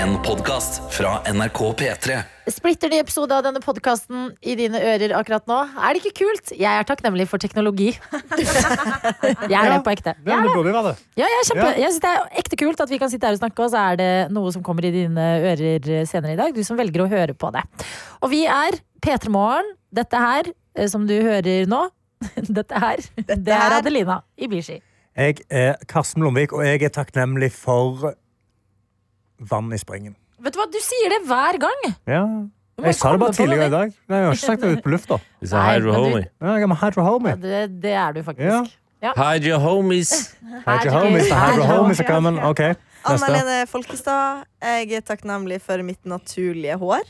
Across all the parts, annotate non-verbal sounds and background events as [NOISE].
En podcast fra NRK P3 Splitter de episode av denne podkasten i dine ører akkurat nå. Er det ikke kult? Jeg er takknemlig for teknologi. [LAUGHS] jeg er det på ekte. Det er det. Ja, jeg, er kjempe, Ja. jeg synes det er ekte kult at vi kan sitte her og snakke, og så er det noe som kommer i dine ører senere i dag. Du som velger å høre på det. Og vi er P3 Morgen. Dette her, eh, som du hører nå, [LAUGHS] dette her, det er. Adelina Ibishi. Jeg er Karsten Blomvik, og jeg er takknemlig for vann i springen. Vet du hva, du sier det hver gang. Ja. Jeg sa det bare tidligere i dag. Nei, Jeg har ikke sagt det ute på lufta. Hydro homie. Ja, jeg er med Hydro Homie. Det, det er du faktisk. Ja. Hydro homies. Hydro Homies, the Hydro Homies are coming. Ok, Anna. Lene Folkestad, jeg er takknemlig for mitt naturlige hår.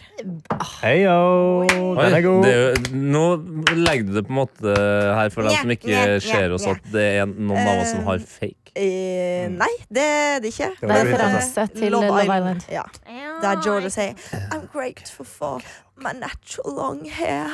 Hei, yo. Den er god. det er jo, nå legger du det på en måte her for dem som ikke ser oss, at det er noen av oss som har fake. Eh, nei, det er det ikke. Det er det vi Referanse til Love Island. Ja. Der Georgia sier I'm grateful for my natural long hair.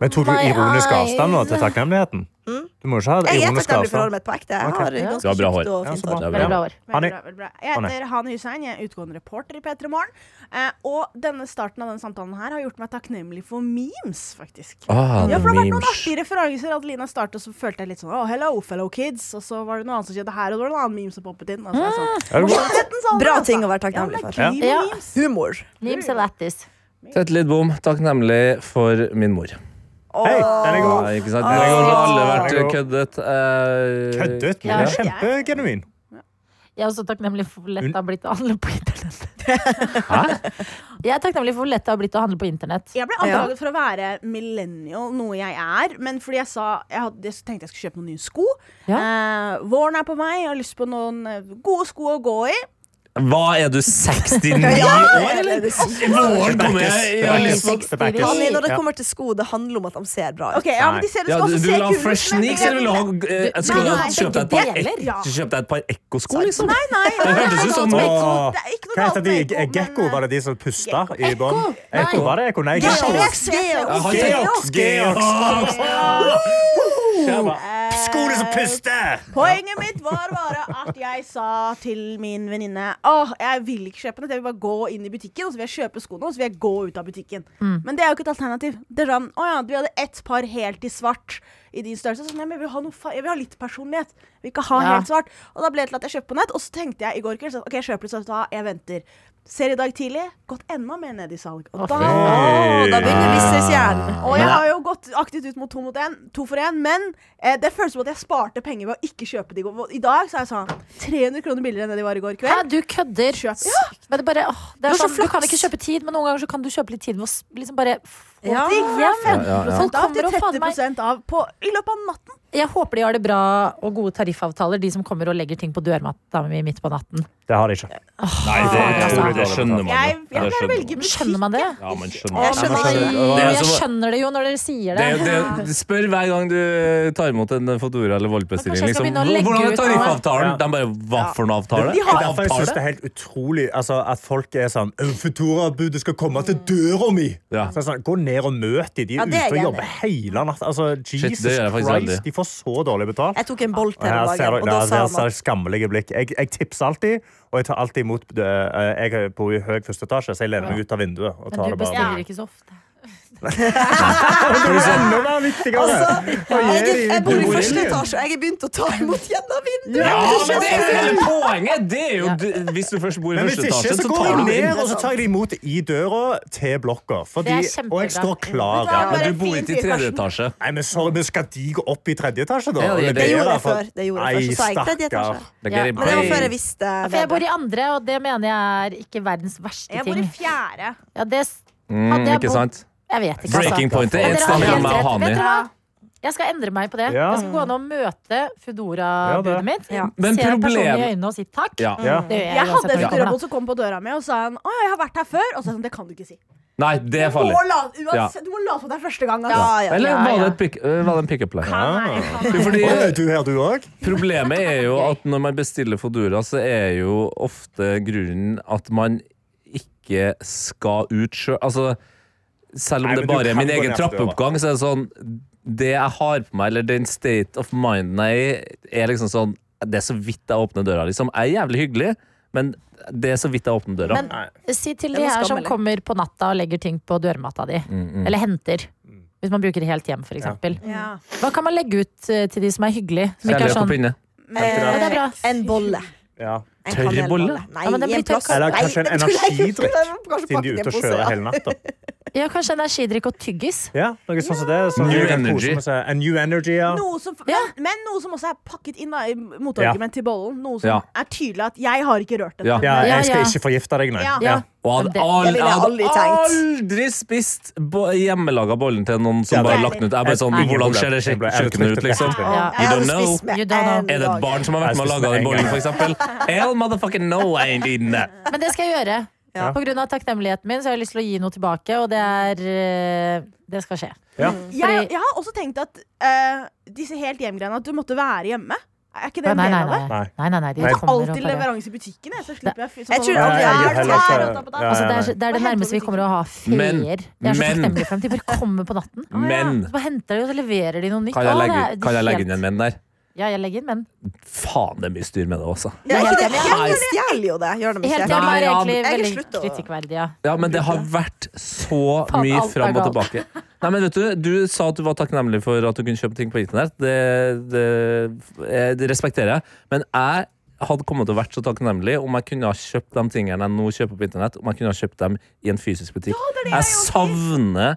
Men tok du ironisk avstand nå til takknemligheten? Mm. Du må ikke ha Jeg er takknemlig for håret mitt på ekte. Jeg har Ja. ganske bra hår. og fint så bra. Bra år. Veldig bra, veldig bra. Jeg heter Hani Hussein, jeg er utgående reporter i P3 Morgen. Eh, og denne starten av denne samtalen her har gjort meg takknemlig for memes, faktisk. Ah, Ja, for det har vært noen artige referanser. Adelina startet, og så følte jeg litt sånn Oh, hello, fellow kids. Og så var det noe annet som skjedde her, og det var noen annen meme som poppet inn. Og så er sånn, det godt? Bra altså. ting å være takknemlig for. det Ja. memes. Humor. Memes er lættis. Tette litt bom. takknemlig for min mor. Hei, den er god. Ja, ikke sant? Ah. Det har alle vært Den er god. køddet. Uh, Køddet, men Ja. er kjempegenuin. Jeg er også takknemlig for hvor lett det har blitt å handle på internett. Hæ? Jeg er takknemlig for hvor lett det har blitt å handle på internett. Jeg ble anklaget for å være millennial, noe jeg er. Men fordi jeg sa Jeg, hadde, jeg tenkte jeg skulle kjøpe noen nye sko. Eh, våren er på vei, jeg har lyst på noen eh, gode sko å gå i. Hva er du, 69 [LAUGHS] år, eller? I våren kommer jeg jeg har lyst Det. Hanni, når det kommer til sko, det handler om at de ser bra ut. Ok, ja, men de ser, ja, skal du, du vil ha kule ut, fresh men- sneaks, eller vil du ha eh, Skulle du Nei, kjøpt deg et begge par deler. ek- Ja. kjøpt deg et par ekkosko, liksom? Nei, nei, Det hørtes ut som det er Åh. det er ikke noe Hva galt heter de? Gekko? eh, Var det de som pusta i bånn? Ekko? Ekko, var det Ekko? Nei, Geox, Gekko. Geox, Geox. Geox, Geox. eh, Skoene som puster! Poenget mitt var bare at jeg sa til min venninne Åh, jeg vil ikke kjøpe nett, jeg vil bare gå inn i butikken og så vil jeg kjøpe skoene og så vil jeg gå ut av butikken. Men det er jo ikke et alternativ. Det er sånn, å ja, Vi hadde ett par helt i svart i din størrelse. Sånn, jeg, vil ha noe, fa- jeg vil ha litt personlighet. Jeg vil ikke ha Ja. helt svart. Og da ble det til at jeg kjøpte på nett, og så tenkte jeg i går kveld så, ok, jeg kjøper litt du hva, jeg venter. Ser i dag tidlig, gått enda mer ned i salg. Og da Å, da begynner businesshjernen. og jeg har jo gått aktivt ut mot to mot en, to for én, men eh, det føles som at jeg sparte penger ved å ikke kjøpe de. i går. I dag så er jeg sånn 300 kroner billigere enn det de var i går Hæ, du kødder. Kjøp. Men det bare, åh, det Du er har så sånn, du kan ikke kjøpe tid, men noen ganger så kan du kjøpe litt tid med å liksom bare Ja. Ja, ja, ja. Folk til kommer og fader meg 30 av på, i løpet av natten. Jeg håper de har det bra og gode tariffavtaler, de som kommer og legger ting på dørmatta mi midt på natten. Det har de ikke. Nei, det, altså. det skjønner man jo. jeg Det pleier å skjønner man. det? Ja, man skjønner Jeg skjønner Ja, det. Jeg skjønner det jo når dere sier Det, det. det, spør hver gang du tar imot en Fodora eller Volt-bestilling. Jeg skal Liksom. Hvordan er tariffavtalen? Ja. De bare Hva for en avtale? De har derfor jeg synes det er helt utrolig altså, at folk er sånn Futura-budet skal komme til døra mi! Ja. Så sånn, Gå ned og møt dem. De er ja, er ute og jobber hele natta. Altså, Jesus aldri. Christ, de får så dårlig betalt. Jeg tok en bolt her her om dagen, og da sa ser at jeg skammelige blikk. Jeg, jeg tipser alltid, og jeg tar alltid imot. Eh, Jeg bor i høy første etasje, så jeg lener meg ut av vinduet. Og tar Men du det bestiller ikke så ofte. Altså, jeg, bor i første etasje, og jeg har begynt å ta imot gjennom vinduet. Ja, men det er hele poenget! Det er jo, Hvis du først bor i første etasje, så går tar jeg du ned, og så tar jeg de imot i døra til blokka. Fordi, og jeg står klar. Ja, Men du bor ikke i tredje etasje. Nei, men sorry, men Skal de gå opp i tredje etasje, da? Ja, det- gjorde jeg før. Det gjorde jeg før. Så sa jeg tredje etasje. Ja. Men det var før jeg visste For jeg bor i andre, og det mener jeg er ikke verdens verste ting. Jeg bor i fjerde. Ja, det, Mm, Hadde jeg bodd- sant? Jeg vet ikke, altså. Breaking point er Men ett dere sted mellom meg og. Hani. Jeg skal endre meg på det. Ja. Jeg skal gå an og møte Foodora-budet Ja, mitt. Ja. Men se personen i problem- øynene og si takk. Ja. Mm. Jeg, Jeg hadde en. Foodora-bod som kom på døra mi og sa han, å, jeg har vært her før. Og så sa han, det kan du ikke si. Nei, det er Du farlig. du må late som det er første gang. Altså. Ja, ja. Eller Ja, var det et pick- øh, var det en pickup line? Nei, Jo, Fordi Oi, du her, du òg? Problemet er jo [LAUGHS] at når man bestiller Fodora, så er jo ofte grunnen at man ikke skal ut sjøl. Altså, selv om Nei, det bare er min egen trappeoppgang, så er det sånn Det jeg har på meg, eller den state of minden jeg er, er liksom sånn Det er så vidt jeg åpner døra, liksom. Jeg er jævlig hyggelig, Men det er så vidt jeg åpner døra. Men si til de her som kommer på natta og legger ting på dørmatta di. Mm, mm. Eller henter. Hvis man bruker det helt hjem, f.eks. Ja. Hva kan man legge ut eh, til de som er hyggelige? Som ikke er på sånn pinne. Eh, Ja, det er bra. En bolle. Ja. En Tørre bolle? Nei, Ja, men den en blir tørr. Eller kanskje en energidrikk, Siden de er ute og kjører hele natta. [LAUGHS] [LAUGHS] Ja, kanskje energidrikk og tyggis. Ja, noe sånn som det. Så New energy. seg. A new energy, ja. Noe som, Ja. men, men noe som også er pakket inn da, i motargument til bollen. Noe som Ja. er tydelig at 'jeg har ikke rørt den'. Ja. Jeg skal ja. ikke forgifte deg, nei. Ja. Ja. Og jeg hadde, aldri aldri spist bo- hjemmelaga bollen til noen som Ja, bare har lagt den ut. Jeg ble bare sånn, Hvordan ser det kjøkkenet ut, liksom? Ja. You don't know. You don't know. Er det et barn som har vært med og lage laga den bollen, f.eks.? Hell motherfucking no, I ain't eating that. Men det skal jeg gjøre. Ja. På grunn av takknemligheten min så har jeg lyst til å gi noe tilbake, og det er eh, Det skal skje. Ja. Jeg, jeg har også tenkt at uh, disse helt hjem-greiene At du måtte være hjemme. Er ikke det en del av det? nei. Nei. nei, de kommer og Alltid leveranse i butikken. Jeg, så slipper jeg, Jeg tror Ja, jeg jeg altså, det, er, det er nærmeste vi kommer å ha Men- feer. Jeg er så men- takknemlig for dem. De bare kommer på natten. Men Så bare henter de og så leverer de noe nytt. kan jeg legge, kan jeg legge inn en menn der? Ja, jeg legger inn men. Faen, det er mye styr med det også. Ja, Helt ikke det. enig. Mange stjeler jo det. Gjør det Helt er ja, egentlig jeg veldig kritikkverdig, ja. Ja, men det har vært så Faen, mye fram og tilbake. Nei, men vet Du du sa at du var takknemlig for at du kunne kjøpe ting på internett. Det, det, det respekterer jeg. Men jeg hadde kommet til å vært så takknemlig om jeg kunne ha kjøpt de tingene jeg nå kjøper på internett, om jeg kunne ha kjøpt dem i en fysisk butikk. jeg savner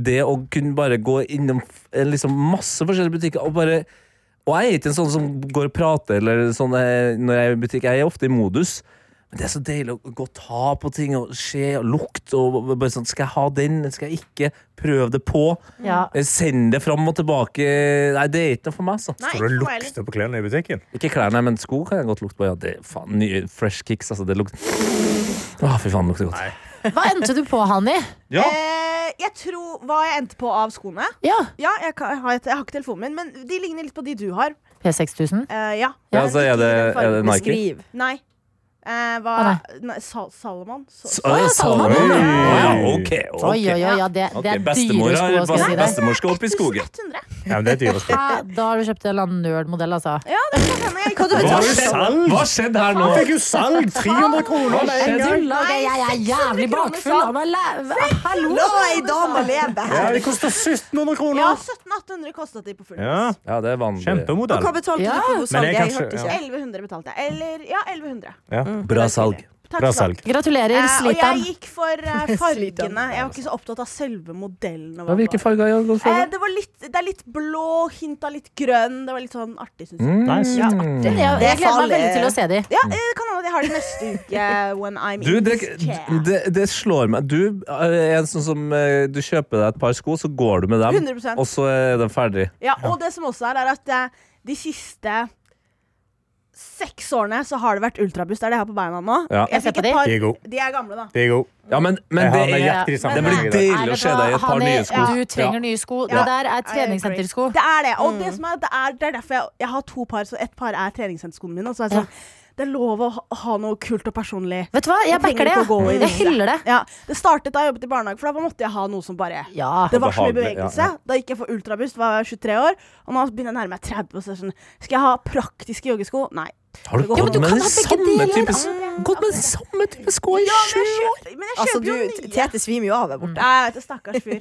det å kunne bare gå innom eh, liksom masse forskjellige butikker og bare Og jeg er ikke en sånn som går og prater eller sånn eh, når jeg er i butikk. Jeg er ofte i modus. Men det er så deilig å gå og ta på ting og se og lukte. Og bare sånn, Skal jeg ha den? Skal jeg ikke? Prøv det på. ja. Eh, Send det fram og tilbake. Nei, det er ikke noe for meg, Så. Nei, Skal du lukte på klærne i butikken? Ikke klærne, men sko kan jeg godt lukte på. Ja, det er faen nye fresh kicks, altså. Det lukter Å, fy faen, det lukter godt. Hva endte du på, Hani? Ja. Eh, jeg tror hva jeg endte på av skoene. Ja. Ja, jeg, kan, jeg, har, jeg har ikke telefonen min, men de ligner litt på de du har. P6000. Uh, ja. Ja, altså, er det, er det Nike? Beskriv. Nei. Eh, hva ah, nei, Sal Salomon? Å, ja, Salomon, Oi, ja. Ja, ok, okay. Oi, oi, oi, ja, det, det er bestemor dyre sko si det. Bestemor skal opp i skogen. 1100. Ja, men det er dyre sko. Ja, Da har du kjøpt en eller annen nerd-modell, altså. Ja, det kan hende. Jeg Hva har skjedd- her nå? Han fikk jo salg! 300 kroner med en gang! Jeg er jævlig bakfull. Hallo! La ei dame leve Ja, det koster 1700 kroner. Ja, kroner! 1700-1800 kostet de på full Ja, Ja, det er vanlig. Og Kjempemodell. hva betalte Ja. du på jeg Jeg hørte ikke. 1100 betalte jeg. Eller ja, 1100. Ja. Bra salg. Takk Bra salg. Gratulerer, Eh, og jeg Slitan. gikk for eh, [LAUGHS] fargene. Jeg var ikke så opptatt av selve modellen. og Ja, hva det hvilke var. farger har du gått for? Eh, det, var litt, det er litt blå, hint av litt grønn. Det var litt sånn artig, syns jeg. Mm. Nice. Ja. Jeg, Det er jeg gleder meg veldig til å se de. Ja, eh, kan hende at jeg har det neste uke. When I'm Du, in det, det, det slår meg. Du er en sånn som eh, Du kjøper deg et par sko, så går du med dem, 100 og så er de ferdig. Ja, og det som også er, er at eh, de siste seks årene så har det vært ultrabuss. Det er det jeg har på beina nå. Ja. Jeg fikk et par, De er de er gamle, da. De er gode. Ja, men, men det er Det blir deilig å se deg i et par nye sko. Du trenger nye sko. Ja. Det der er treningssentersko. Det er det. Og Mm. det, som er, det, er, det er derfor jeg, jeg har to par, så ett par er treningssenterskoene mine. Og så er det sånn, det er lov å ha, noe kult og personlig. Vet du hva, jeg backer det. Ja. Jeg, hyller det. Ja, Det startet da jeg jobbet i barnehage, for da måtte jeg ha noe som bare Ja. Det var så mye bevegelse. ja. Da gikk jeg for ultrabust, var jeg 23 år. Og nå begynner jeg å nærme meg 30. Og så er sånn, skal jeg ha praktiske joggesko? Nei. Har du gått med samme type med den samme type sko i Ja, sju men jeg år? kjøper, men jeg Altså, kjøper du, jo nye. Tete svimer jo av der borte. Nei, stakkars fyr.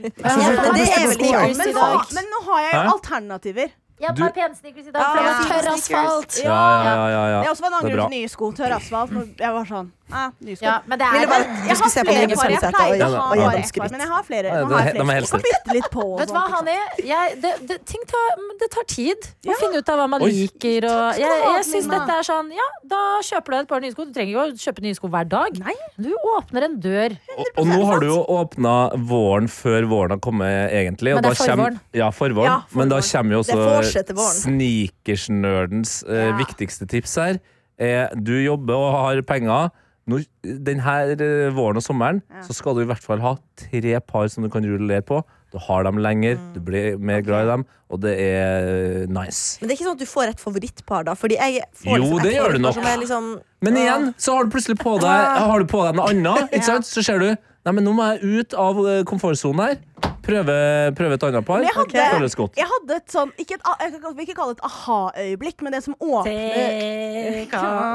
Men nå har jeg jo alternativer. Jeg Du- pensnickers i dag, Ja, ja. tørr asfalt. Ja, ja, ja, ja, ja. Det også en er annen grunn til nye sko. Tørr asfalt. Jeg var sånn ah. Ja, men det er bare- Jeg har flere par. Jeg pleier å ha bare ett par, men jeg har flere. Har jeg flere. Kan bytte litt på. Vet du hva. Hanni? Jeg, det, det, ting tar, det tar tid å Ja. finne ut av hva man Oi. liker. Og jeg jeg syns dette er sånn Ja, da kjøper du et par nye sko. Du trenger ikke å kjøpe nye sko hver dag. Nei. Du åpner en dør. Og, og nå har du jo åpna våren før våren har kommet, egentlig. Og Men det er da kommer- forvåren. Ja, forvåren. Ja, forvåren. Men da kommer jo også sneakersnerdens eh, Ja. viktigste tips her. Er, du jobber og har penger. Nå, den her eh, våren og sommeren Ja. så skal du i hvert fall ha tre par som du kan rullere på. Du har dem lenger, du blir mer glad i dem, og det er nice. Men det er ikke sånn at du får et favorittpar, da? Fordi jeg får Jo, liksom et det gjør du nok. Liksom, Men igjen så har du plutselig på deg, har du på deg noe annet. [LAUGHS] Sant? Så ser du Nei, men nå må jeg ut av eh, komfortsonen her. Prøve, prøve et annet par. Jeg hadde- Føles godt. Jeg hadde et sånn ikke et, Jeg vil ikke kalle det et aha-øyeblikk, men det som åpner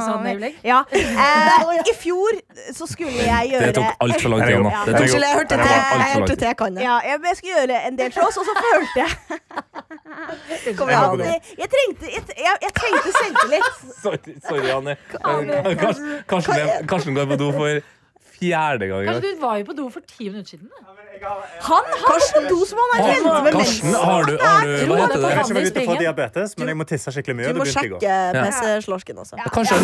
Sånn øyeblikk. Ja. Eh, I fjor så skulle jeg gjøre Det tok altfor lang tid. Anna. Det det Unnskyld, jeg hørte det te. var Jeg kan hørte Ja, jeg, jeg skulle gjøre en del shows, og så følte jeg Kom igjen, jeg, jeg trengte Jeg, jeg, trengte selvtillit. [LAUGHS] Sorry, sorry Anne. Karsten, Karsten, Karsten går på do for fjerde gang i Kanskje dag. du var jo på do for ti minutter siden? da? Han har gått på do som han er kjent med Karsten, mensen. har du, har du Hva heter Jeg vet det? ikke om jeg Vanlig begynte å få diabetes, men jeg må tisse skikkelig mye. Du må sjekke PC-slorsken også. Kanskje?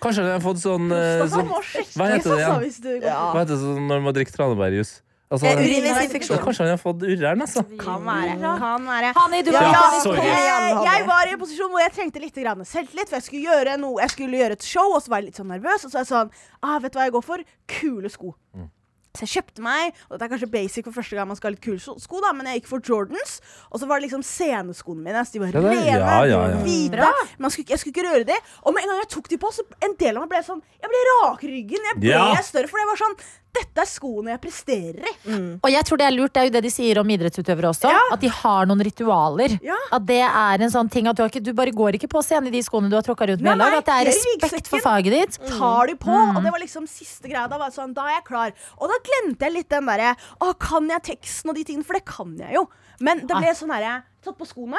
Kanskje jeg har fått sånn, eh, sånn Hva heter det igjen? Hva heter det sånn når man drikker tranebærjus? Altså, Eh, ja, Urinveisinfeksjon. kanskje han har fått urren, altså. Kan være. Kan være. Hani, du Ja, var Ja, sorry. Eh, jeg var i en posisjon hvor jeg trengte litt grann selvtillit. For jeg skulle gjøre noe Jeg skulle gjøre et show, og så var jeg litt sånn nervøs. Og så er jeg sånn ah, Vet du hva jeg går for? Kule sko. Så jeg kjøpte meg, og dette er kanskje basic for første gang man skal ha litt kule sko, sko, da, men jeg gikk for Jordans. Og så var det liksom sceneskoene mine. Så de var rene, ja, ja, ja. hvite. Men Man skulle, jeg skulle ikke røre de. Og med en gang jeg tok de på, så en del av meg ble sånn Jeg ble rak ryggen. Jeg ble Ja. større, for det var sånn Dette er skoene jeg presterer i. Og jeg tror det er lurt, det er jo det de sier om idrettsutøvere også. Ja. At de har noen ritualer. Ja. At det er en sånn ting at du, har ikke, du bare går ikke på scenen i de skoene du har tråkka rundt med. Nei, dag, At det er respekt for faget ditt. tar du på. Og det var liksom siste greia. Da var sånn, da er jeg klar. Og da glemte jeg litt den derre Å, kan jeg teksten og de tingene? For det kan jeg jo. Men det ble sånn herre Tatt på skoene.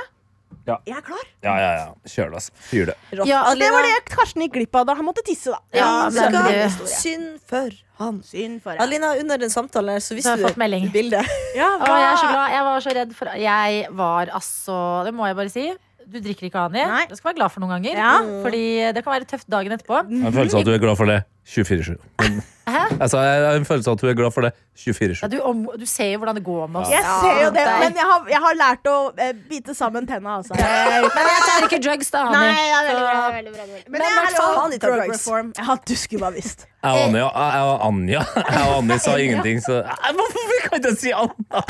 Ja. Jeg er klar. Ja, ja, ja. Kjør det, altså. Fyr det. Ja, det var det Karsten gikk glipp av da han måtte tisse, da. Ja, men skal- Synd for han. Synd for han. Alina, under den samtalen her, så melding. du bildet. Ja, Å, jeg er så glad. Jeg var så redd for Jeg var altså Det må jeg bare si. Du drikker ikke, Ani. Nei. Du skal være glad for noen ganger. Ja. Fordi det kan være tøft dagen etterpå. Jeg har en følelse av at du er glad for det 24-7. Men- Hæ? Altså, jeg har en følelse av at du er glad for det 24-7. du, du ser jo hvordan det går med oss. Jeg ser jo det, men jeg har, jeg har lært å eh, bite sammen tenna, altså. Men jeg tar ikke drugs, da, Ani. Nei, ja, veldig bra, veldig bra, veldig bra. Men, Men jeg har tar drug drugs. reform. Ja, du skulle bare visst. Jeg og Anja, jeg og Anja [LAUGHS] Jeg og Anni sa ingenting, så Hvorfor kan jeg ikke si Anna?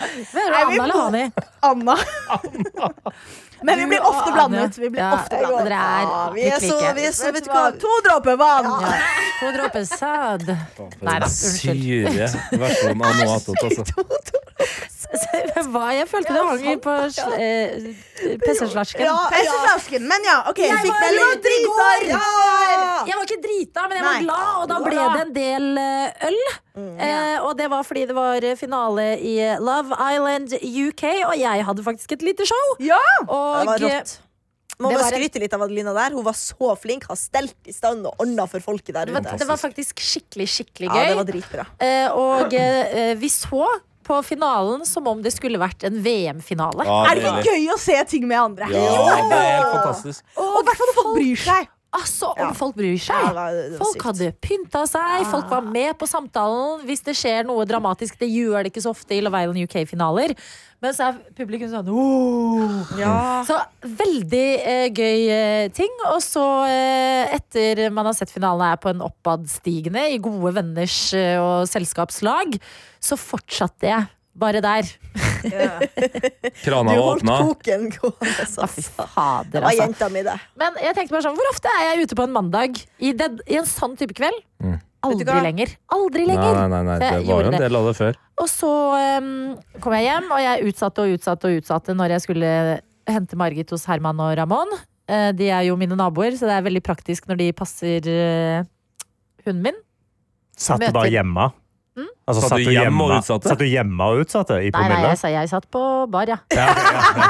Er Anna eller må- Anna. Anna. Men vi blir ofte blandet. Vi blir Ja, ofte blandet. Dere er Ja, vi er så, vi er så Vet du hva? To dråper vann. Ja. To dråper sæd. Nei da, unnskyld. Altså. Hva? Jeg følte det hang på eh, PC-slasken. Ja, pesseslasken. Men ja, OK. Jeg Fikk var jo drita! Ja! Jeg var ikke drita, men jeg var Nei. glad, og da ble det en del eh, øl. Eh, og det var fordi det var finale i Love Island UK, og jeg hadde faktisk et lite show. Ja! Og Det var rått. Må bare skryte litt av Adelina der. Hun var så flink. Har stelt i stand og ordna for folket der ute. det var faktisk skikkelig, skikkelig gøy. Ja, det var dritbra. Eh, og eh, vi så på finalen som om det skulle vært en VM-finale. Ja, Er det ikke gøy å se ting med andre? Ja, det er helt fantastisk. Og i hvert fall når folk bryr seg. Altså, om Ja. folk bryr seg! Folk hadde pynta seg, folk var med på samtalen. Hvis det skjer noe dramatisk, det gjør det ikke så ofte i Love Island UK-finaler. Men så er publikum sånn! Ja. Så veldig eh, gøy eh, ting. Og så, eh, etter man har sett finalen er på en oppadstigende i gode venners eh, og selskapslag, så fortsatte jeg bare der. Krana Du holdt koken gående. Altså. fader, Det var altså. jenta mi, det. Men jeg tenkte bare sånn, hvor ofte er jeg ute på en mandag i, den, i en sånn type kveld? Mm. Aldri lenger. Aldri lenger. nei, nei, nei, det var jo en del av det før. Og så um, kom jeg hjem, og jeg utsatte og utsatte og utsatte når jeg skulle hente Margit hos Herman og Ramón. Eh, De er jo mine naboer, så det er veldig praktisk når de passer eh, hunden min. Satt du da hjemme? Mm? Altså, Satt du hjemme og utsatte? Satt du hjemme og utsatte i Nei, nei, jeg, sa jeg satt på bar, ja. Ja, ja,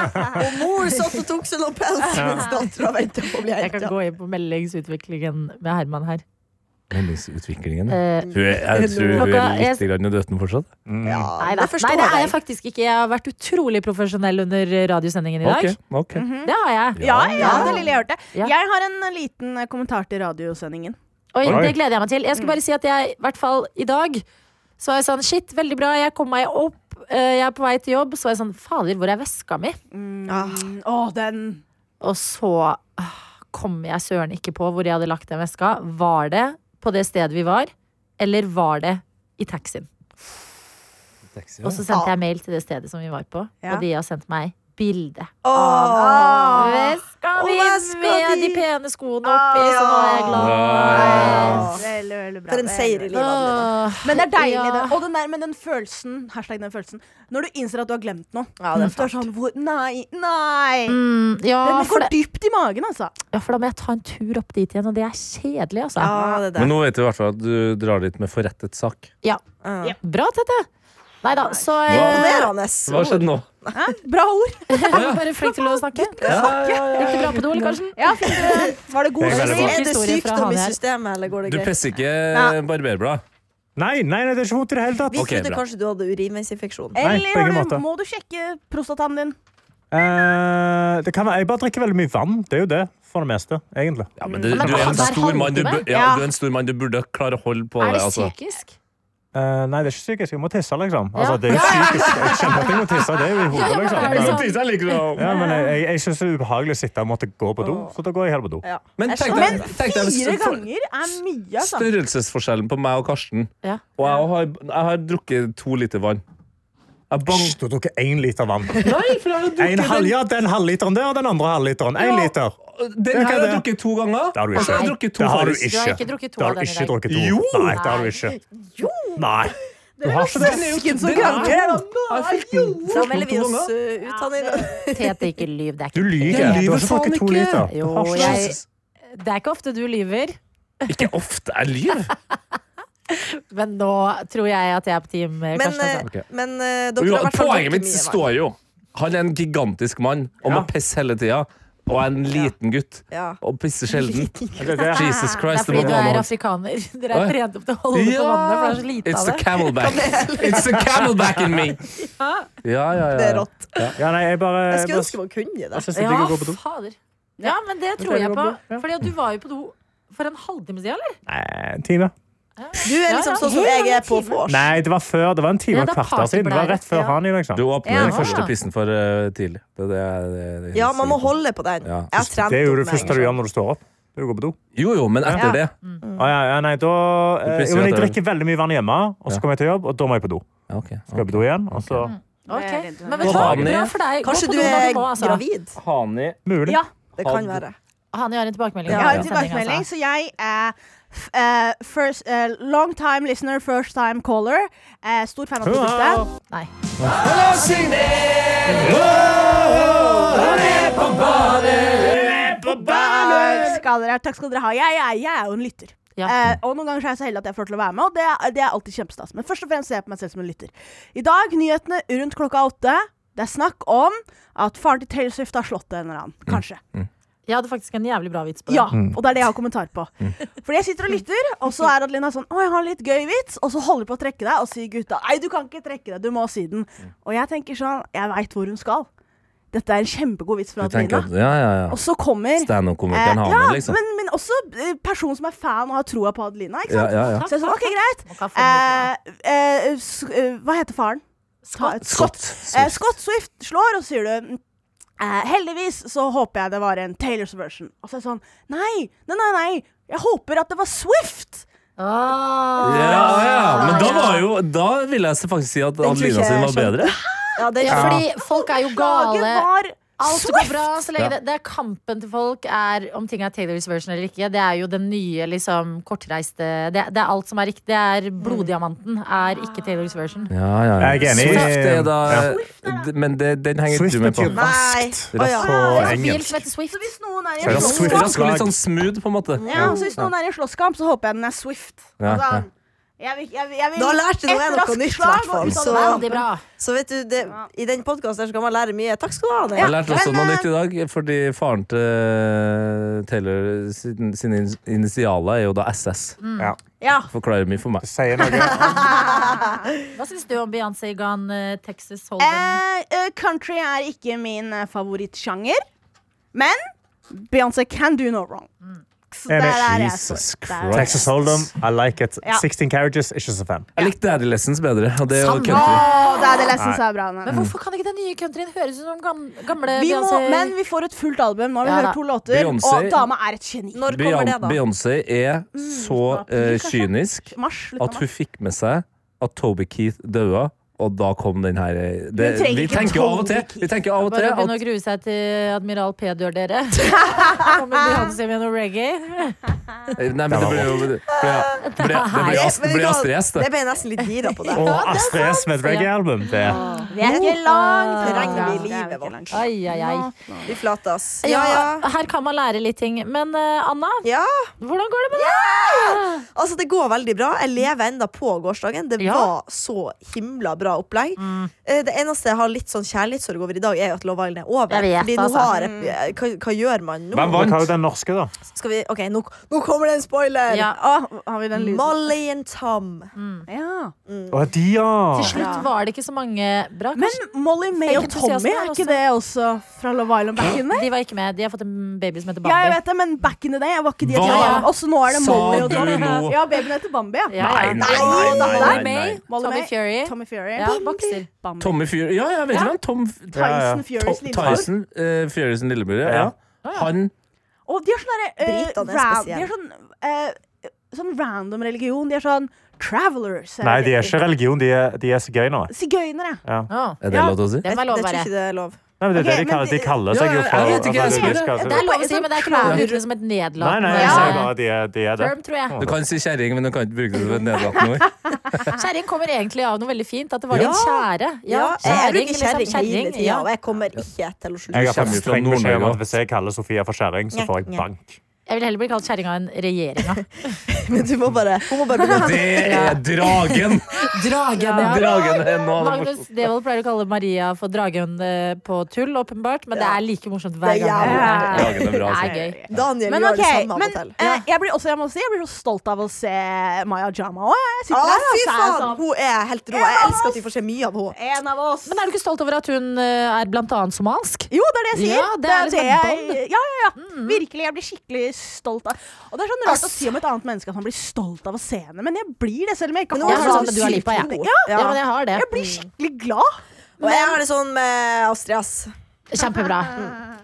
[LAUGHS] Og mor satt og tok seg noen pels mens dattera venta på å bli Jeg kan gå inn på meldingsutviklingen med Herman her. Meldingsutviklingen. ja. Eh, Hun er, jeg tror hun er litt grann i døden fortsatt. Mm. Ja, nei, da. det nei, det er jeg jeg. faktisk ikke. Jeg har vært utrolig profesjonell under radiosendingen i dag. Ok, ok. Det har jeg. Ja, ja, det lille jeg hørte. Ja. Jeg har en liten kommentar til radiosendingen. Oi, Oi. det gleder jeg meg til. Jeg skulle bare si at jeg, i hvert fall i dag, så var jeg sånn shit, veldig bra, jeg kom meg opp, eh, jeg er på vei til jobb. Så var jeg sånn fader, hvor er veska mi? Mm. Ah. oh, den Og så ah, kom jeg søren ikke på hvor jeg hadde lagt den veska. Var det på det stedet vi var, eller var det i taxien? Og så sendte jeg mail til det stedet som vi var på, Ja. og de har sendt meg bilde Åh. av veska mi med de pene skoene oppi, så nå er jeg glad. Veldig, veldig bra. For en seier i livet. Men det er deilig, ja. det. Og den der, men den følelsen, hashtag den følelsen, når du innser at du har glemt noe. Ja, det er Du er sånn hvor, Nei, nei! Mm, ja, Den går det, dypt i magen, altså. ja, for da må jeg ta en tur opp dit igjen, og det er kjedelig, altså. Ja, det er Men nå vet du i hvert fall at du drar dit med forrettet sak. Ja. Bra, Tette. Nei da, så Imponerende. Hva skjedde nå? Hæ? Bra ord. [LAUGHS] bare flink til å snakke. Ja, ja, ja. Gikk det bra på do, eller, Karsten? Ja, fint. det. Var det god Det er. Er det sykdom i systemet, eller går det Du presser ikke barberblad? Nei, nei, nei, det er ikke vondt i det hele tatt. Vi Ok, trodde kanskje du hadde urinveisinfeksjon. Eller du, må du sjekke prostataen din? Eh, det kan være, jeg bare drikker veldig mye vann. Det er jo det, for det meste. egentlig. Ja, men du, du, er en stor mann, du, det. ja, du er en stor mann, du burde klare å holde på Er det. psykisk? Altså. Eh, nei, det er ikke psykisk. Jeg må tisse, liksom. Altså, det er jo psykisk. Jeg kjenner at jeg må tisse. Det er jo i hodet, liksom. det Men? Jeg liker det. ja, men jeg, jeg, jeg syns det er ubehagelig å sitte og måtte gå på do, så da går jeg heller på do. Ja. Men tenk deg, tenk deg Fire for- ganger er mye, altså. størrelsesforskjellen på meg og Karsten. Ja. Og jeg har, jeg har drukket to liter vann. Jeg bang... Hysj, du har drukket én liter vann. Nei, for jeg har drukket En halv, ja, den halvliteren der og den andre halvliteren. Én Ja. liter. Den her har jeg drukket to ganger. Det har du ikke ikke. to Det har du dag Du har ikke. ikke drukket to Det har du ikke dag. Jo. Nei, du ikke. Har så det. Søsken som er krangler. ganger. uh, ut han i [LAUGHS] Tete, ikke lyv. Det er Du lyver. Du har lyver ikke drukket faen to ikke. liter. Jo, jeg- det. er ikke ofte du lyver, [LAUGHS] Ikke ofte jeg lyver. [LAUGHS] men nå tror jeg at jeg er på team eh, Men, Karsten. eh, men eh, dere Jo, har Poenget mitt står jo Han er en gigantisk mann og må pisse hele tida. Og er en liten gutt Ja. og pisser sjelden. [LAUGHS] Jesus Christ, det. Er fordi du er afrikaner. [LAUGHS] Dere er trent opp til å holde på vannet, for det er så lite It's av the det. camelback. It's the camelback in me. [LAUGHS] Ja, ja, ja. Det er rått. Ja, nei, jeg bare Jeg jeg skulle ønske man kunne jeg det. synes det er Ja, digg å gå på do. fader. Ja, men det tror jeg på. ja. Fordi at du var jo på do for en halvtime siden, eller? Nei, en time. Du er liksom sånn som jeg er på vors. Nei, det var før. Det var en time og er kvarter siden. Det var rett før Ja. han liksom. Du åpner Ja. den første pissen for uh, tidlig. Det, det, det, det, Ja, man må holde på den. Ja. Jeg har trent Det er jo det første du gjør når du står opp. Du går på do. Jo, jo, men etter Ja. det Å, ja, ja, nei, da, eh, jo, jeg drikker veldig mye vann hjemme, og så kommer jeg til jobb, og da må jeg på do. ja, ok. Skal jeg på do igjen, og så Okay. Det litt- Men vet du hva? Bra for deg. Kanskje du er altså. gravid? Hani Mulig. Ja, Det kan være. Hani har en tilbakemelding. jeg har en tilbakemelding, altså. så jeg er eh, first, uh, long time listener, first time caller. Uh, stor fan av produktet. Nei. Skal dere, takk skal dere ha. Jeg, jeg, jeg er jo en lytter. Ja. Eh, og noen ganger så er jeg så heldig at jeg får til å være med, og det, er- det er alltid kjempestas. Men først og fremst ser jeg på meg selv som en lytter. I dag, nyhetene rundt klokka åtte. Det er snakk om at faren til Taylor Swift har slått en eller annen. Kanskje. Jeg hadde faktisk en jævlig bra vits på det. Ja, og det er det jeg har kommentar på. Fordi jeg sitter og lytter, og så er Adelina sånn Å, jeg har en litt gøy vits. Og så holder du på å trekke deg, og sier gutta Nei, du kan ikke trekke deg, du må si den. Og jeg tenker sånn Jeg veit hvor hun skal. Dette er en kjempegod vits fra Adelina. at Ja, ja, Og så kommer Standup-komikeren Eh, ja, liksom. men, men også eh, person som er fan og har troa på Adelina. Ikke sant? ja, ja. Så jeg er sånn, ok, greit. Eh, eh, eh, hva heter faren? Scott. Scott. Scott. Eh, Scott Swift slår, og så sier du eh, Heldigvis så håper jeg det var en Taylors version. Og så er det sånn Nei, nei, nei, nei. Jeg håper at det var Swift. Ah. Ja, ja, men da var jo Da ville jeg faktisk si at Adelina sin var bedre. Ja, det Ja, fordi folk er jo gale. gale. var Alt går bra så lenge Ja. det, det er kampen til folk er om ting er Taylors version eller ikke. Det er jo den nye liksom kortreiste Det, det er alt som er riktig. Det er bloddiamanten er ikke Taylors version. Ja, ja, ja. Jeg er enig. Swift er da Ja. Men det, den henger Swift du med på. Nei. raskt. Å, ja. På engelsk. Swift. Så hvis noen er i en Swift. slåsskamp rask og litt sånn smooth, på en måte. ja, så hvis noen er i en slåsskamp, så håper jeg den er Swift. Ja, Altså, ja. Jeg vil, jeg vil, jeg vil Da lærte du et noe nytt, i hvert fall, av så- det. Veldig bra. Så vet du, det, i den podkasten skal man lære mye. Takk skal du ha. Anne. Jeg lærte også noe eh, nytt i dag, fordi faren til Taylor sin, sine initialer er jo da SS. Ja. Ja. Forklarer mye for meg. Sier noe. [LAUGHS] Hva syns du om Beyoncé Gan eh, Texas Hold'em? Eh, eh, country er ikke min eh, favorittsjanger, men Beyoncé can do no wrong. Så Enig. der er jeg så- der. Texas Hold'em, I like it. Ja. 16 carriages, ikke så fan. Jeg likte Daddy Lessons bedre, og det det er lessons er bra. Anne. Men hvorfor kan ikke den nye countryen høres ut som gamle Vi må, Beyoncé? men vi får et fullt album. Nå har vi Ja hørt to låter, Beyoncé- og dama er et geni. Når kommer det, da? Beyoncé er så mm, uh, kynisk Mars, at hun fikk med seg at Toby Keith daua, Og da kom den her eh, det, Vi tenker av og til, vi tenker av og Bare begynn å grue seg til Admiral P dør dere. [LAUGHS] Kommer Beyoncé med noe reggae? Nei, men det blir jo Det blir, Astrid S, Det det. ble jeg nesten litt gira på det. Og Astrid S med et reggae-album. Det Vi er ikke langt trenger vi i livet vårt. Ai, ai, ai. Vi flatas. Ja, Ja, ja. her kan man lære litt ting. Men eh, Anna, ja. hvordan går det med deg? Altså, det går veldig bra. Jeg lever enda på gårsdagen. Det Ja. var så himla bra opplegg. Eh, Det eneste jeg har litt sånn kjærlighetssorg over i dag, er jo at Love Island er over. Vet, Fordi nå altså. har jeg, hva, hva gjør man nå? Hvem hva er den norske, da? Skal vi, ok, nå, nå kommer det en spoiler! Ja. Å, har vi den lyden? Molly and Tom. Ja. Å, de, ja! Til slutt var det ikke så mange bra. Men Molly May og Tommy, er ikke det også fra Love Island back in the day? de var ikke med. De har fått en baby som heter Ja, jeg Bambi. vet det, men back in the day var ikke de et Hva. Også nå er det sa Molly og du Tommy. nå? Ja, babyen heter Bambi, ja. Ja, Nei, ja. nei, nei, nei, nei, nei. Molly Tommy May. Fury. Tommy Fury. Ja, bokser. Bambi. Tommy Fury Ja, jeg vet Ja. ikke hvem Tom Ja, ja. Tyson Furys lillebror. Tyson uh, Fury lillebror. Ja. Ja. Han Og de har sånn derre uh. De har sånn, uh, sånn random religion. De er sånn travelers. Nei, de er ikke religion, de er, de er sigøynere. Sigøynere. Ja. Ah. Er det lov til å si? det Jeg, jeg lov å tror være. ikke det er lov. Nei, men det er det de kaller, de kaller seg Ja, jo for jeg jeg altså, Det er lov å si, men det er ikke lov å bruke det som et Nei, nedlatende nei, jeg sier bare de er, de er det. term. Du kan si kjerring, men du kan ikke bruke det som et nedlatende ord. [LAUGHS] Kjerring kommer egentlig av noe veldig fint. At det var din kjære. Ja, jeg kjerring, bruker liksom, kjerring ja. og jeg kommer ikke til å slutte. Jeg har kommer fått streng beskjed om at hvis jeg kaller Sofia for kjerring, så får jeg bank. Jeg vil heller bli kalt kjerringa enn en regjeringa. [LAUGHS] Men du må bare, hun må bare begynne. Det er dragen! [LAUGHS] Dragen, ja. Dragen er Magnus Devold pleier å kalle Maria for dragen eh, på tull, åpenbart. Men det er like morsomt hver Det er gang. jævlig. Dragen er bra, Det altså. er gøy. Daniel Men gjør det samme av og til. eh, jeg blir også jeg må si, jeg blir så stolt av å se Maya Jama òg. Jeg sitter Å, her, fy og så er jeg faen! sånn, Hun er helt rå. Jeg elsker at vi får se mye av henne. En av oss. Men er du ikke stolt over at hun eh, er blant annet somalsk? Jo, det er det jeg sier. Ja, det er det er, det jeg, ja, ja, ja. Virkelig. Jeg blir skikkelig stolt av Og det er sånn rart å si om et annet menneske at man blir stolt av å se henne, men jeg blir det selv om jeg ikke Men har er det sånn Lipa, jeg. Ja, Ja. men jeg har det. Jeg blir skikkelig glad. Og jeg har det sånn med Astrid ass. Kjempebra.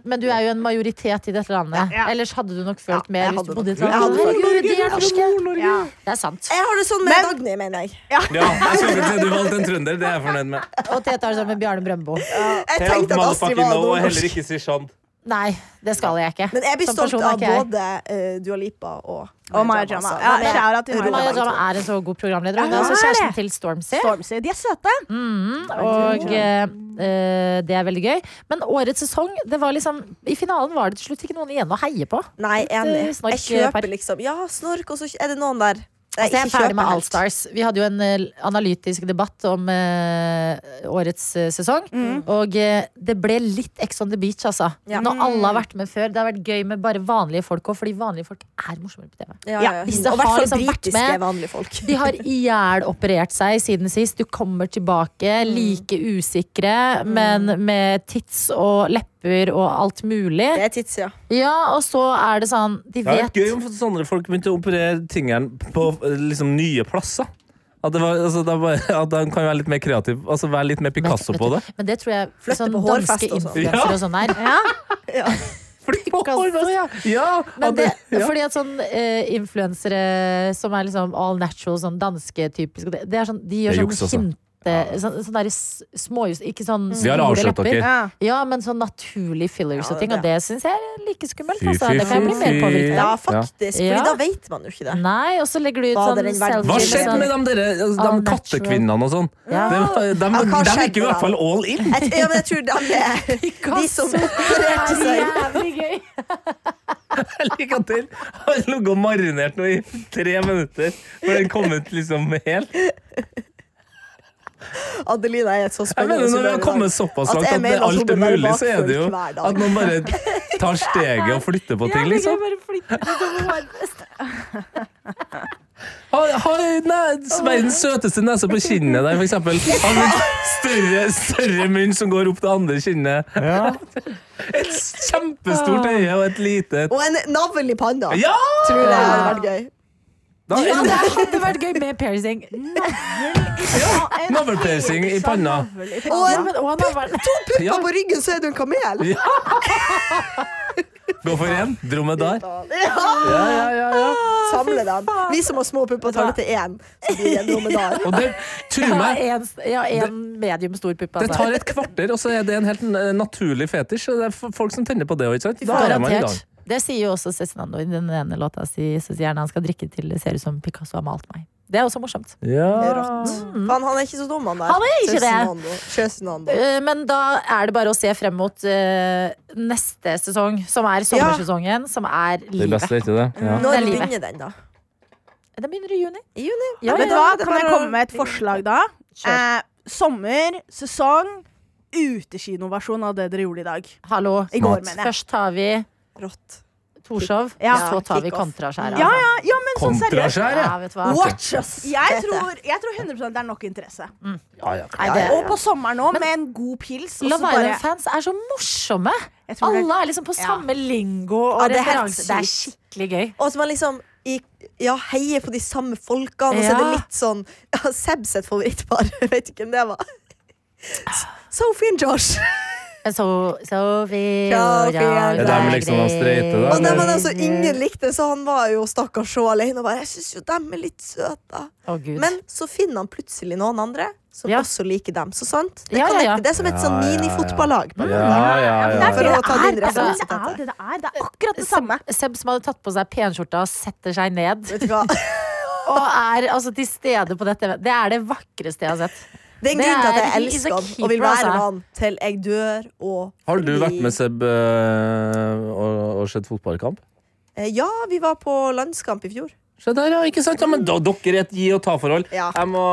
Men du er jo en majoritet i dette landet. Ja. Ellers hadde du nok Ja, følt mer hvis du bodde i et jeg land. hadde følt- Herregud, de er norske. Ja. Det er sant. Jeg har det sånn med Dagny, mener jeg. Ja, jeg skulle si du valgte en trønder. Det er jeg fornøyd med. Og Tete har det sånn med Bjarne Brøndbo. Jeg tenkte at Astrid var noe heller ikke si Shand. Nei, det skal jeg ikke. Men jeg blir stolt av både uh, Dua Lipa og Og Maya Jama. altså. Ja, Maya Maya Jama. Er en så god programleder. Ja, Hun er også kjæresten til Stormzy. Stormzy. De er søte. Mm, og eh, eh, det er veldig gøy. Men årets sesong, det var liksom I finalen var det til slutt ikke noen igjen å heie på. Nei, jeg, Jeg kjøper liksom Ja, snork, og så er det noen der Altså, jeg er ferdig med kjøper All helt. Stars. Vi hadde jo en eh, analytisk debatt om eh, årets eh, sesong. Og eh, det ble litt Ex on the beach, altså. Ja. Når alle har vært med før. Det har vært gøy med bare vanlige folk òg, fordi vanlige folk er morsommere på TV. Ja, Ja, det Og har liksom vært med- vanlige folk. De har ihjeloperert seg siden sist. Du kommer tilbake like usikre, men med tits og lepper og alt mulig. Det er tids, ja. Ja, og så er det sånn De Det er vet gøy om sånne folk begynte å operere tingene på liksom, nye plasser. At, det var, altså, det bare, at de kan være litt mer kreativ Altså være litt mer Picasso men, på det. Men det tror jeg Flytte sånn på danske sånn. influensere og sånn er. ja. [LAUGHS] Picasso, ja. Ja, Men det, fordi at sånn eh, influensere som er liksom all natural, sånn danske typisk det, det er sånn, De gjør sånn også. Hinte Sånn, sånn der s- småjus Ikke sånn Vi har avslørt dere. Ja. Ja, men sånn naturlig fillers Ja, og ting. det- Og det syns jeg er like skummelt. Fy, Altså. fy, Det kan jeg bli mer påvirket ja, faktisk. Ja. Fordi da vet man jo ikke det. Nei, og så legger du ut sånn selfie Hva skjedde sånn- med de, dere, altså, de kattekvinnene og sånn? Ja. De, De, de, Ja, hva gikk i hvert fall all in. Jeg, ja, men jeg tror de, er- [LAUGHS] de som opererte Det seg jævlig gøy. [LAUGHS] [LAUGHS] Jeg liker at den har ligget og marinert nå i tre minutter for den kom ut liksom helt. Adelina er et så Jeg spennende mener Når vi har kommet såpass langt at at alt er mulig, så er det jo at man bare [LAUGHS] tar steget og flytter på ting, liksom. [LAUGHS] Har, har verdens søteste nese på kinnet der, for eksempel. Har en større, større munn som går opp det andre kinnet. Ja. [LAUGHS] Et kjempestort øye og et lite Og en navl i panna. Ja! Tror jeg hadde vært gøy. Da, Ja, det hadde vært gøy med piercing. Navlepiercing i [LAUGHS] panna. Og to. Ja. på ryggen, så er du en kamel. Gå for én. Dromedar. Ja. ja, ja samle dem. Vi som har små pupper, tar det til én. Så blir det en dromedar. Og det, tro Ja, meg, en, ja, en medium stor pupp. det Altså. tar et kvarter, og så er det en helt naturlig fetisj. Det er folk som tenner på det òg, ikke sant? Da er man i gang. Det sier jo også Cezinando i den ene låta si. Så sier han han skal drikke til det ser ut som Picasso har malt meg. Det er også morsomt. Ja. Rått. Faen, han er ikke så dum, han der. Han er ikke det. Cezinando. Cezinando. Eh, Men da er det bare å se frem mot uh, neste sesong, som er sommersesongen, som er Det livet. beste er ikke det? Ja. Når Det er livet. begynner den, da? Den begynner i juni. I juni? Ja, Vet du ja, hva? det Kan jeg komme med et forslag da? Eh, sommer, sesong, utekinoversjon av det dere gjorde i dag. Hallo. I går, mener jeg. Først tar vi Rått. Torshov, Ja. så tar vi kontraskjær. Ja, ja, ja, men sånn seriøst. Ja. Watch us! Jeg tror, jeg tror 100% det er nok interesse. Ja, ja, Nei, det, Og på sommeren nå, med en god pils. Love bare- Island-fans er så morsomme! Alle er liksom på Ja. samme lingo og Ja, det er. Det er skikkelig gøy. Og så man liksom i, ja, heier på de samme folkene, og så er det litt sånn ja, Seb sitt favorittpar. [LAUGHS] Vet ikke hvem det var. Sophie og Josh. Så, Sophie Ja, det er dem liksom streite, da, Og ingen likte, så han var jo stakkars så alene. Og bare, jeg syns jo dem er litt søte. Gud. Men så finner han plutselig noen andre som Ja. også liker dem. Så sant? Det, Ja, ja, ja. det er som et Ja, sånn ja, ja. minifotballag. Ja, ja, ja. For å ta din referanse til dette. det det er. Det er akkurat det samme. Seb, Seb som hadde tatt på seg penskjorta og setter seg ned Vet du hva? [LAUGHS] og er altså til stede på dette. Det er det vakreste jeg har sett. Det er en grunn til at jeg elsker han og vil være med han til jeg dør og Har du vært med Seb øh, og, og sett fotballkamp? Eh, Ja, vi var på landskamp i fjor. Se der, ja. Ikke sant? Ja, men da, dere er et gi og ta-forhold. Ja. Jeg må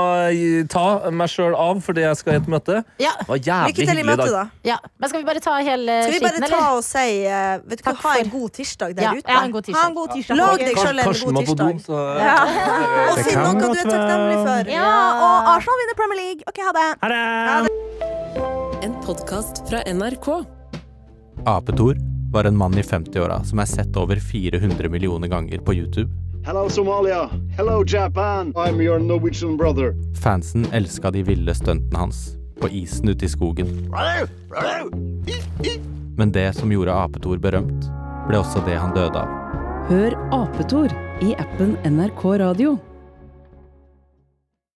ta meg sjøl av fordi jeg skal i et møte. Ja, Det var jævlig Lykke til i hyggelig i møtet, dag. da. ja. Men skal vi bare ta hele Skal vi skiten, bare ta eller? og si eh, Vet du hva, Takk Ha en for- god tirsdag der Ja, ute. ja, en god Ha en god tirsdag. Lag deg selv en Karsten god var på do, tirsdag. så Og Det finn kan noe du godt er takknemlig for. Ja, og Arsenal vinner Premier League. Ok, ha det. Ha det! En podkast fra NRK. Apetor var en mann i 50-åra som er sett over 400 millioner ganger på YouTube. Hello, Somalia. Hello, Japan. I'm your Norwegian brother. Fansen elska de ville stuntene hans, på isen ute i skogen. Men det som gjorde Apetor berømt, ble også det han døde av. Hør Apetor i appen NRK Radio.